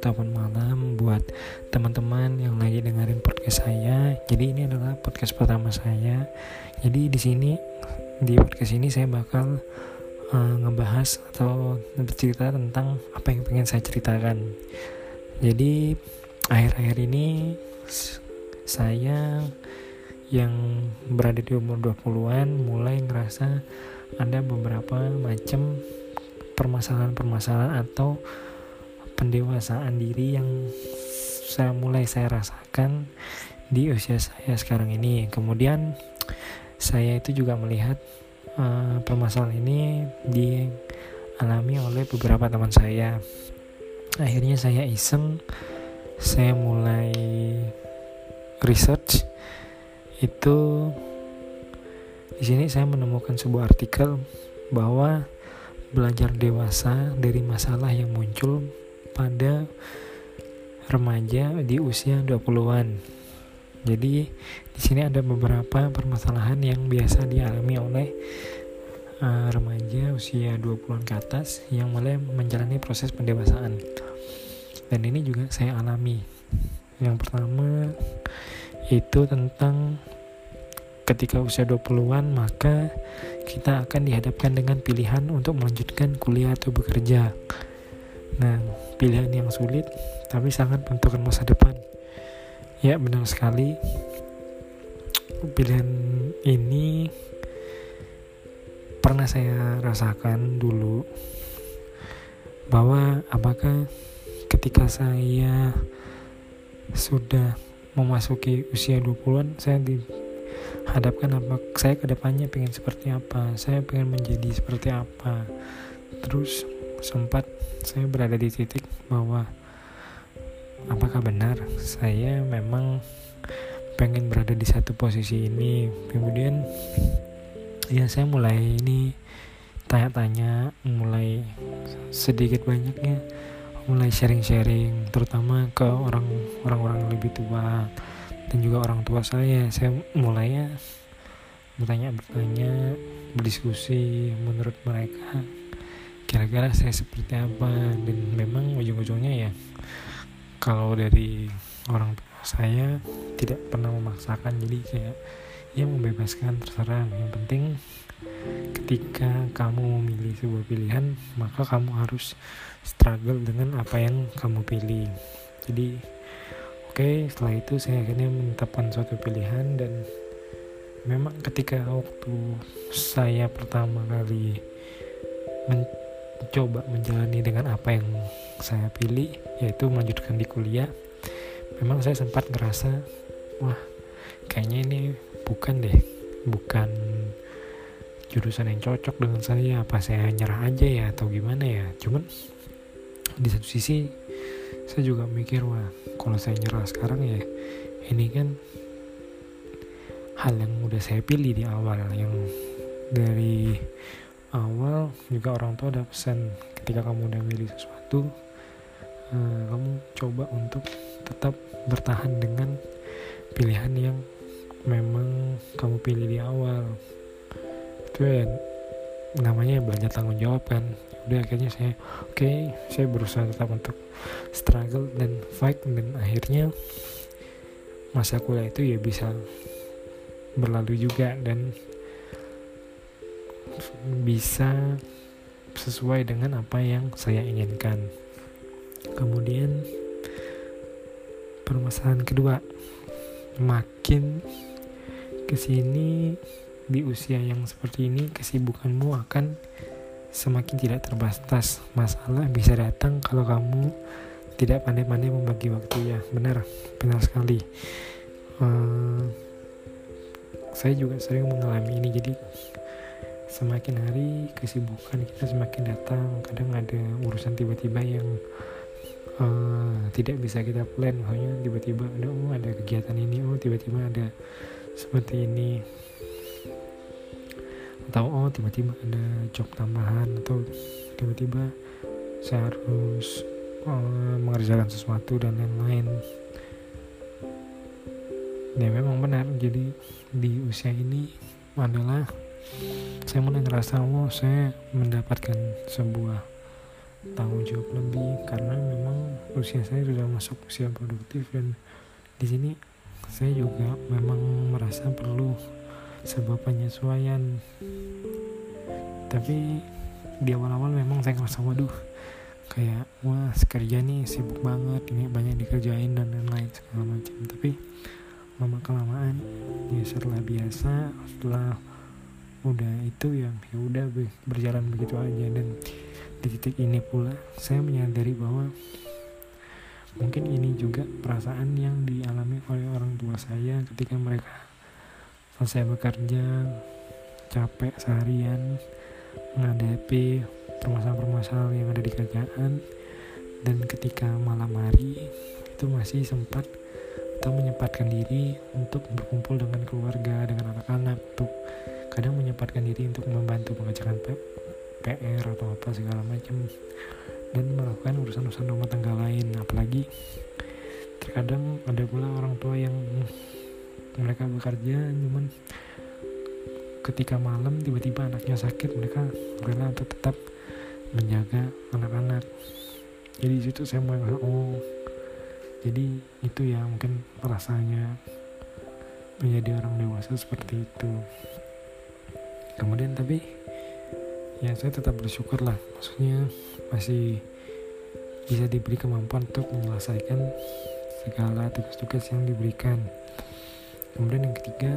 ataupun malam buat teman-teman yang lagi dengerin podcast saya. Jadi ini adalah podcast pertama saya. Jadi di sini di podcast ini saya bakal uh, ngebahas atau bercerita tentang apa yang pengen saya ceritakan. Jadi akhir-akhir ini saya yang berada di umur 20-an mulai ngerasa ada beberapa macam permasalahan-permasalahan atau pendewasaan diri yang saya mulai saya rasakan di usia saya sekarang ini. Kemudian saya itu juga melihat uh, permasalahan ini dialami oleh beberapa teman saya. Akhirnya saya iseng, saya mulai research itu di sini saya menemukan sebuah artikel bahwa belajar dewasa dari masalah yang muncul pada remaja di usia 20-an. Jadi di sini ada beberapa permasalahan yang biasa dialami oleh uh, remaja usia 20-an ke atas yang mulai menjalani proses pendewasaan. Dan ini juga saya alami. Yang pertama itu tentang ketika usia 20-an maka kita akan dihadapkan dengan pilihan untuk melanjutkan kuliah atau bekerja. Nah, pilihan yang sulit tapi sangat menentukan masa depan. Ya, benar sekali. Pilihan ini pernah saya rasakan dulu bahwa apakah ketika saya sudah memasuki usia 20-an saya di hadapkan apa saya ke depannya pengen seperti apa saya pengen menjadi seperti apa terus sempat saya berada di titik bahwa apakah benar saya memang pengen berada di satu posisi ini? Kemudian ya saya mulai ini tanya-tanya mulai sedikit banyaknya mulai sharing-sharing terutama ke orang orang-orang lebih tua dan juga orang tua saya. Saya mulainya bertanya-bertanya berdiskusi menurut mereka kira-kira saya seperti apa? Dan memang ujung-ujungnya ya kalau dari orang tua saya tidak pernah memaksakan. Jadi kayak ya membebaskan terserah. Yang penting ketika kamu memilih sebuah pilihan maka kamu harus struggle dengan apa yang kamu pilih. Jadi Oke, setelah itu saya akhirnya menetapkan suatu pilihan. Dan memang ketika waktu saya pertama kali mencoba menjalani dengan apa yang saya pilih, yaitu melanjutkan di kuliah, memang saya sempat ngerasa, wah, kayaknya ini bukan deh, bukan jurusan yang cocok dengan saya, apa saya nyerah aja ya atau gimana ya. Cuman di satu sisi saya juga mikir wah kalau saya nyerah sekarang ya ini kan hal yang udah saya pilih di awal yang dari awal juga orang tua ada pesan ketika kamu udah milih sesuatu uh, kamu coba untuk tetap bertahan dengan pilihan yang memang kamu pilih di awal. Itu ya namanya belajar tanggung jawab kan. Udah akhirnya saya oke okay, saya berusaha tetap untuk struggle dan fight. Dan akhirnya masa kuliah itu ya bisa berlalu juga dan bisa sesuai dengan apa yang saya inginkan. Kemudian permasalahan kedua makin ke sini di usia yang seperti ini kesibukanmu akan semakin tidak terbatas. Masalah bisa datang kalau kamu tidak pandai-pandai membagi waktu. Ya benar. Benar sekali. Uh, saya juga sering mengalami ini. Jadi semakin hari kesibukan kita semakin datang. Kadang ada urusan tiba-tiba yang uh, tidak bisa kita plan. Hanya tiba-tiba ada oh ada kegiatan ini oh tiba-tiba ada seperti ini. Atau oh tiba-tiba ada job tambahan. Atau tiba-tiba saya harus uh, mengerjakan sesuatu dan lain-lain. Ya memang benar. Jadi di usia ini adalah saya mulai ngerasa oh saya mendapatkan sebuah tanggung jawab lebih karena memang usia saya sudah masuk usia produktif dan di sini saya juga memang merasa perlu sebuah penyesuaian. Tapi di awal-awal memang saya ngerasa waduh kayak wah sekerja nih sibuk banget ini banyak dikerjain dan lain-lain segala macam. Tapi lama kelamaan ya setelah biasa setelah udah itu yang ya udah berjalan begitu aja. Dan di titik ini pula saya menyadari bahwa mungkin ini juga perasaan yang dialami oleh orang tua saya ketika mereka selesai bekerja capek seharian menghadapi permasalahan-permasalahan yang ada di kerjaan. Dan ketika malam hari itu masih sempat atau menyempatkan diri untuk berkumpul dengan keluarga dengan anak-anak untuk kadang menyempatkan diri untuk membantu mengerjakan PR atau apa segala macam dan melakukan urusan-urusan rumah tangga lain. Apalagi terkadang ada pula orang tua yang mereka bekerja cuman ketika malam tiba-tiba anaknya sakit mereka rela untuk tetap menjaga anak-anak. Jadi situ saya mulai oh jadi itu ya mungkin rasanya menjadi orang dewasa seperti itu. Kemudian tapi ya saya tetap bersyukur lah maksudnya masih bisa diberi kemampuan untuk menyelesaikan segala tugas-tugas yang diberikan. Kemudian yang ketiga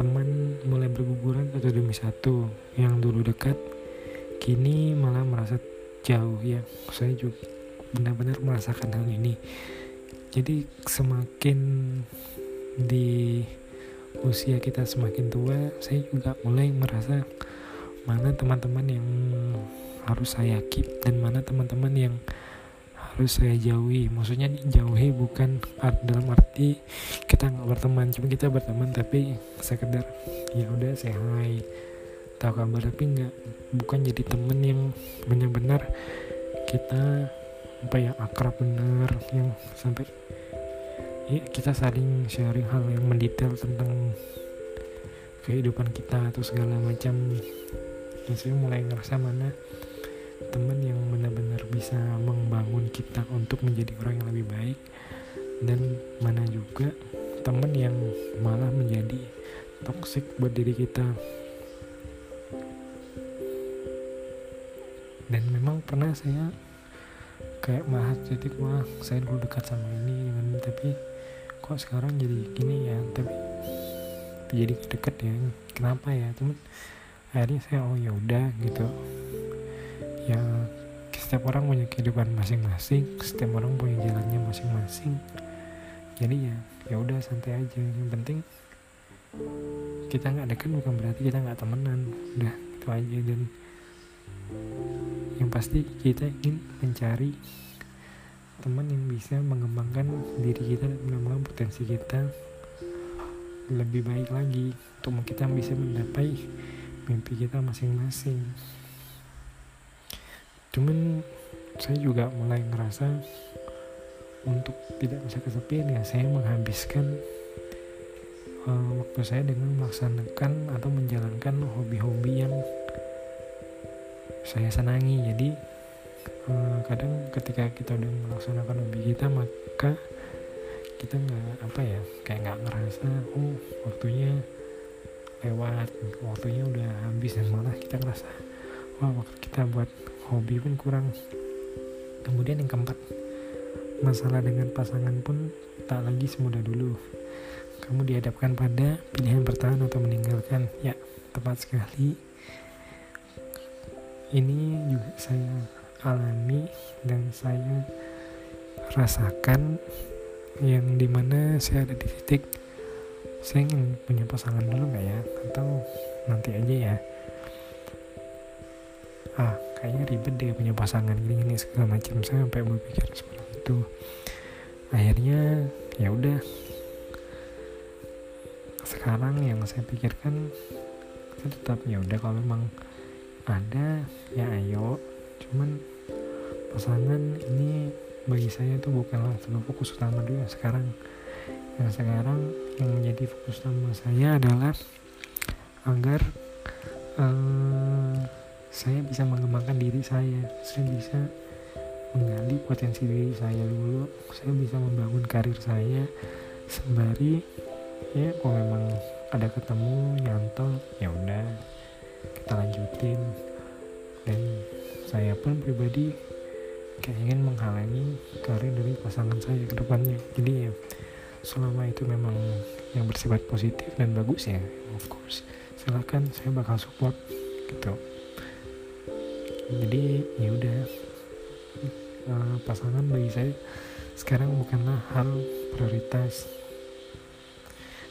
teman mulai berguguran satu demi satu. Yang dulu dekat kini malah merasa jauh ya. Saya juga benar-benar merasakan hal ini. Jadi semakin di usia kita semakin tua saya juga mulai merasa mana teman-teman yang harus saya keep dan mana teman-teman yang harus saya jauhi. Maksudnya jauhi bukan art dalam arti kita nggak berteman cuma kita berteman tapi sekedar ya udah saya hai tahu kabar. Tapi nggak bukan jadi temen yang benar-benar kita apa ya akrab bener yang sampai ya kita saling sharing hal yang mendetail tentang kehidupan kita atau segala macam. Ya saya mulai ngerasa mana teman yang benar-benar bisa membangun kita untuk menjadi orang yang lebih baik. Dan mana juga teman yang malah menjadi toksik buat diri kita. Dan memang pernah saya kayak malah jadi wah saya dulu dekat sama ini dengan tapi kok sekarang jadi gini ya? Tapi jadi deket ya? Kenapa ya? Cuman akhirnya saya oh ya udah gitu. Ya setiap orang punya kehidupan masing-masing setiap orang punya jalannya masing-masing. Jadi ya ya udah santai aja. Yang penting kita nggak deket bukan berarti kita nggak temenan. Udah itu aja. Dan yang pasti kita ingin mencari teman yang bisa mengembangkan diri kita dan mengembangkan potensi kita lebih baik lagi untuk kita bisa mencapai mimpi kita masing-masing. Cuman saya juga mulai ngerasa untuk tidak bisa kesepian ya saya menghabiskan uh, waktu saya dengan melaksanakan atau menjalankan hobi-hobi yang saya senangi. Jadi uh, kadang ketika kita udah melaksanakan hobi kita maka kita nggak apa ya kayak nggak ngerasa oh waktunya lewat waktunya udah habis. Dan malah kita ngerasa wah waktu kita buat hobi pun kurang. Kemudian yang keempat masalah dengan pasangan pun tak lagi semudah dulu. Kamu dihadapkan pada pilihan bertahan atau meninggalkan. Ya tepat sekali ini juga saya alami dan saya rasakan yang di mana saya ada di titik saya ingin punya pasangan dulu nggak ya? Atau nanti aja ya. Ah kayaknya ribet deh punya pasangan gini gini segala macam. Saya sampai berpikir seperti itu. Akhirnya ya udah. Sekarang yang saya pikirkan saya tetap ya udah kalau memang ada ya ayo. Cuman pasangan ini bagi saya itu bukanlah sebuah fokus utama dulu sekarang yang sekarang yang menjadi fokus utama saya adalah agar uh, saya bisa mengembangkan diri saya. Saya bisa menggali potensi diri saya dulu. Saya bisa membangun karir saya sembari ya kalau memang ada ketemu nyantol ya udah kita lanjutin. Dan saya pun pribadi kayak ingin menghalangi karir dari pasangan saya ke depannya. Jadi ya selama itu memang yang bersifat positif dan bagus ya of course. Silahkan saya bakal support gitu. Jadi ya udah. Uh, pasangan bagi saya sekarang bukanlah hal prioritas.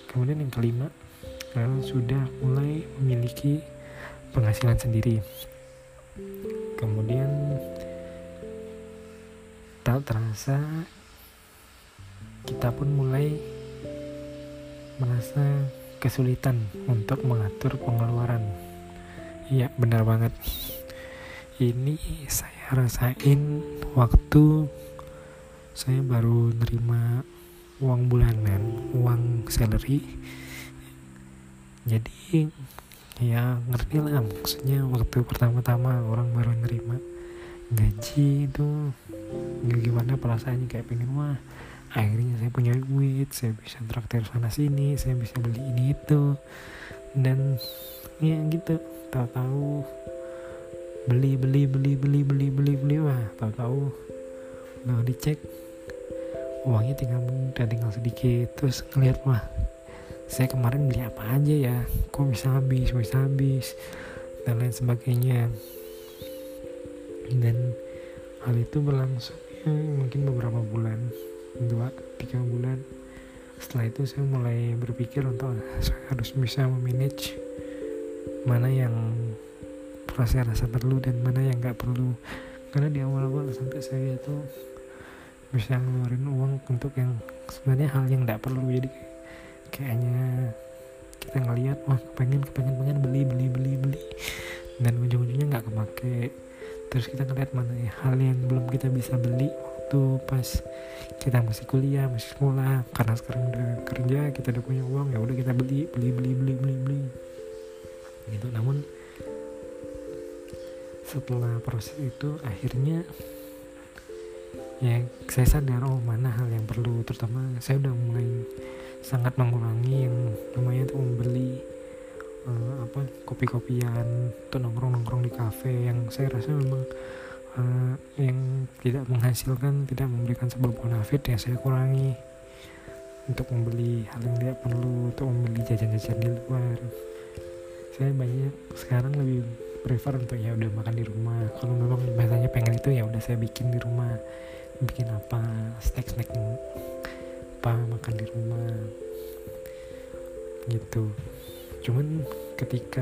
Kemudian yang kelima uh, sudah mulai memiliki penghasilan sendiri kemudian tak terasa kita pun mulai merasa kesulitan untuk mengatur pengeluaran. Iya, benar banget. Ini saya rasain waktu saya baru nerima uang bulanan, uang salary. Jadi ya ngerti lah maksudnya waktu pertama-tama orang baru nerima gaji itu gimana perasaannya kayak pengen wah akhirnya saya punya duit saya bisa traktir sana sini saya bisa beli ini itu. Dan ya gitu tahu-tahu beli beli beli beli beli beli beli wah tahu-tahu nggak dicek uangnya tinggal udah tinggal sedikit terus ngeliat wah saya kemarin beli apa aja ya? Kok bisa habis bisa habis? Dan lain sebagainya. Dan hal itu berlangsung ya, mungkin beberapa bulan. Dua tiga bulan. Setelah itu saya mulai berpikir untuk saya harus bisa memanage mana yang saya rasa perlu dan mana yang nggak perlu. Karena di awal-awal sampai saya itu bisa ngeluarin uang untuk yang sebenarnya hal yang nggak perlu. Jadi kayaknya kita ngelihat wah pengen kepengen pengen beli beli beli beli. Dan ujung-ujungnya nggak kepake. Terus kita ngeliat mana ya hal yang belum kita bisa beli waktu pas kita masih kuliah masih sekolah. Karena sekarang udah kerja kita udah punya uang ya udah kita beli beli beli beli beli beli. Gitu. Namun setelah proses itu akhirnya ya saya sadar oh mana hal yang perlu. Terutama saya udah mulai sangat mengurangi yang namanya tuh membeli uh, apa kopi-kopian atau nongkrong-nongkrong di kafe yang saya rasa memang uh, yang tidak menghasilkan tidak memberikan sebuah bonafit yang saya kurangi untuk membeli hal yang tidak perlu untuk membeli jajan-jajan di luar. Saya banyak sekarang lebih prefer untuk ya udah makan di rumah. Kalau memang biasanya pengen itu ya udah saya bikin di rumah. Bikin apa snack snack apa makan di rumah. Gitu. Cuman ketika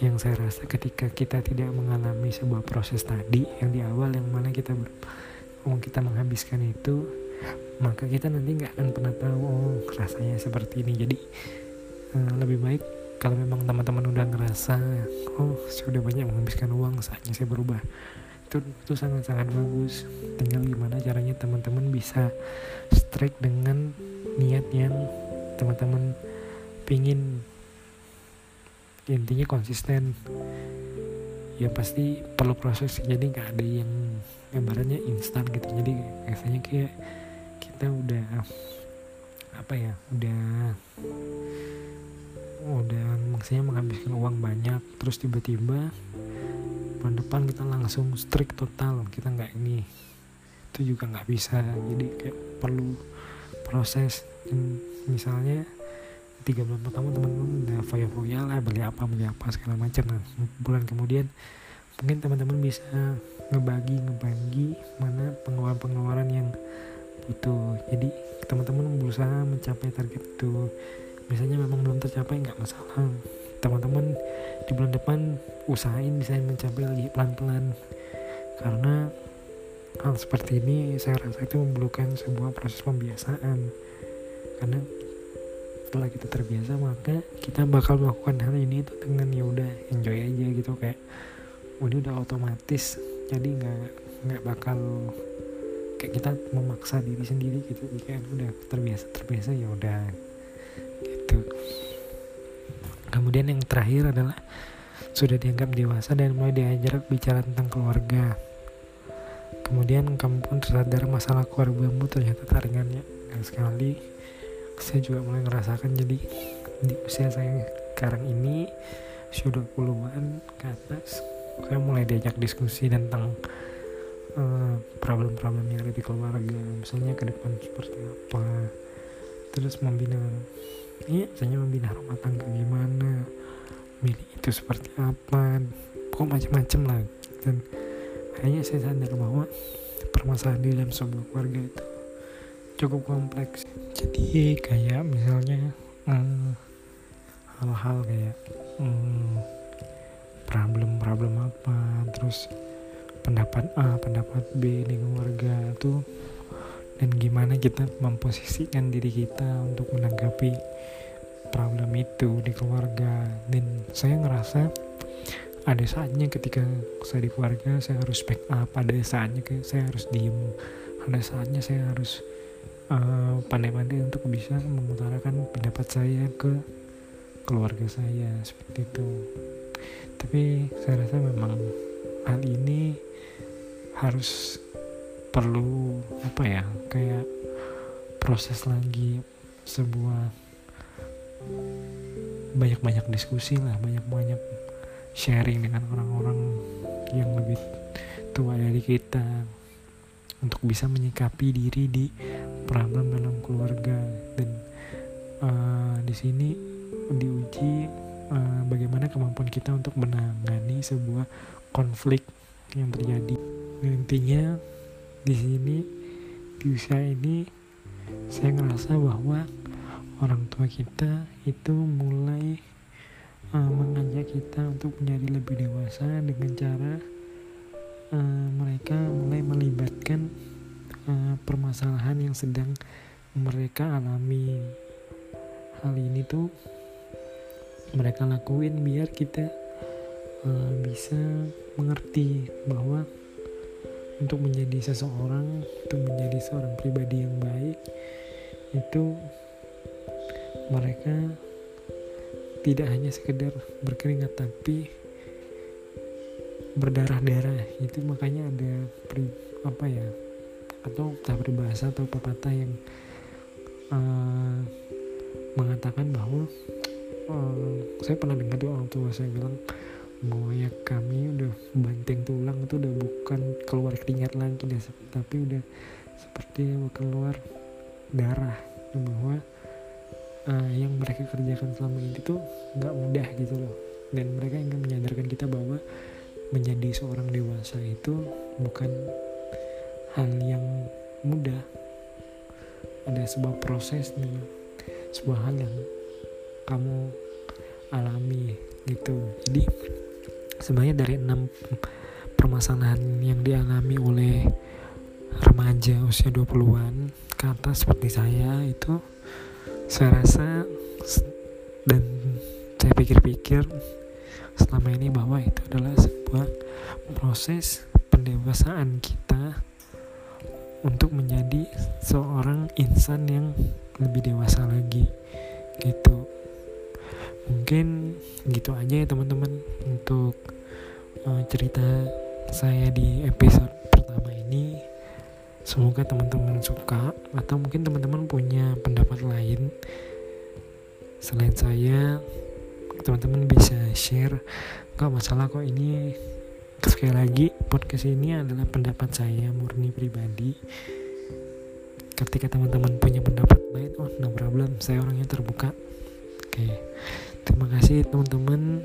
yang saya rasa ketika kita tidak mengalami sebuah proses tadi yang di awal yang mana kita ber, oh, kita menghabiskan itu maka kita nanti nggak akan pernah tahu oh rasanya seperti ini. Jadi uh, lebih baik kalau memang teman-teman udah ngerasa oh saya udah banyak menghabiskan uang saatnya saya berubah itu itu sangat-sangat bagus. Tinggal gimana caranya teman-teman bisa strike dengan niat yang teman-teman pingin. Intinya konsisten. Ya pasti perlu proses jadi nggak ada yang gambarannya instan gitu. Jadi biasanya kayak kita udah apa ya udah udah maksudnya menghabiskan uang banyak terus tiba-tiba bulan depan kita langsung strict total kita nggak ini. Itu juga nggak bisa. Jadi kayak perlu proses. Misalnya tiga bulan pertama teman-teman udah foya-foya lah beli apa beli apa segala macam. Nah bulan kemudian mungkin teman-teman bisa ngebagi ngebagi mana pengeluaran-pengeluaran yang butuh. Jadi teman-teman berusaha mencapai target itu. Misalnya memang belum tercapai nggak masalah teman-teman di bulan depan usahain bisa mencapai lagi pelan-pelan. Karena hal seperti ini saya rasa itu memerlukan sebuah proses pembiasaan. Karena setelah kita terbiasa maka kita bakal melakukan hal ini itu dengan ya udah enjoy aja gitu. Kayak oh, ini udah otomatis jadi nggak nggak bakal kayak kita memaksa diri sendiri gitu. Kayak udah terbiasa terbiasa ya udah gitu kemudian yang terakhir adalah sudah dianggap dewasa dan mulai diajar bicara tentang keluarga. Kemudian kamu pun tersadar masalah keluargamu ternyata taringannya. Dan sekali saya juga mulai ngerasakan jadi di usia saya sekarang ini sudah puluhan ke atas saya mulai diajak diskusi tentang eh, problem-problem yang ada di keluarga. Misalnya ke depan seperti apa. Terus membina iya misalnya membina rumah tangga gimana milih itu seperti apa kok macam-macam lah. Dan akhirnya saya sadar bahwa permasalahan di dalam sebuah keluarga itu cukup kompleks. Jadi kayak misalnya eh, hal-hal kayak hmm, problem-problem apa terus pendapat A pendapat B di keluarga tuh dan gimana kita memposisikan diri kita untuk menanggapi problem itu di keluarga. Dan saya ngerasa ada saatnya ketika saya di keluarga saya harus back up. Ada saatnya saya harus diem. Ada saatnya saya harus uh, pandai-pandai untuk bisa mengutarakan pendapat saya ke keluarga saya seperti itu. Tapi saya rasa memang hal ini harus perlu apa ya kayak proses lagi sebuah banyak-banyak diskusi lah banyak-banyak sharing dengan orang-orang yang lebih tua dari kita untuk bisa menyikapi diri di problem dalam keluarga dan uh, di sini diuji uh, bagaimana kemampuan kita untuk menangani sebuah konflik yang terjadi. Intinya di sini di usia ini saya ngerasa bahwa orang tua kita itu mulai uh, mengajak kita untuk menjadi lebih dewasa dengan cara uh, mereka mulai melibatkan uh, permasalahan yang sedang mereka alami. Hal ini tuh mereka lakuin biar kita uh, bisa mengerti bahwa untuk menjadi seseorang untuk menjadi seorang pribadi yang baik itu mereka tidak hanya sekedar berkeringat tapi berdarah-darah. Itu makanya ada pri, apa ya atau tak berbahasa atau pepatah yang uh, mengatakan bahwa uh, saya pernah dengar tuh orang tua saya bilang bahwa ya kami udah banteng tulang itu udah bukan keluar keringat lagi deh tapi udah seperti keluar darah. Bahwa uh, yang mereka kerjakan selama ini tuh nggak mudah gitu loh. Dan mereka ingin menyadarkan kita bahwa menjadi seorang dewasa itu bukan hal yang mudah. Ada sebuah proses nih sebuah hal yang kamu alami gitu. Jadi sebenarnya dari enam permasalahan yang dialami oleh remaja usia 20-an ke atas seperti saya itu saya rasa dan saya pikir-pikir selama ini bahwa itu adalah sebuah proses pendewasaan kita untuk menjadi seorang insan yang lebih dewasa lagi gitu mungkin gitu aja ya teman-teman untuk uh, cerita saya di episode pertama ini. Semoga teman-teman suka atau mungkin teman-teman punya pendapat lain selain saya teman-teman bisa share. Gak masalah kok ini. Sekali lagi podcast ini adalah pendapat saya murni pribadi. Ketika teman-teman punya pendapat lain oh no problem saya orangnya terbuka. Oke terima kasih teman-teman.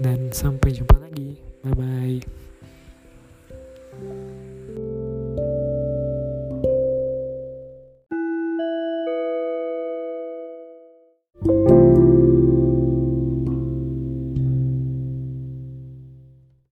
Dan sampai jumpa lagi. Bye bye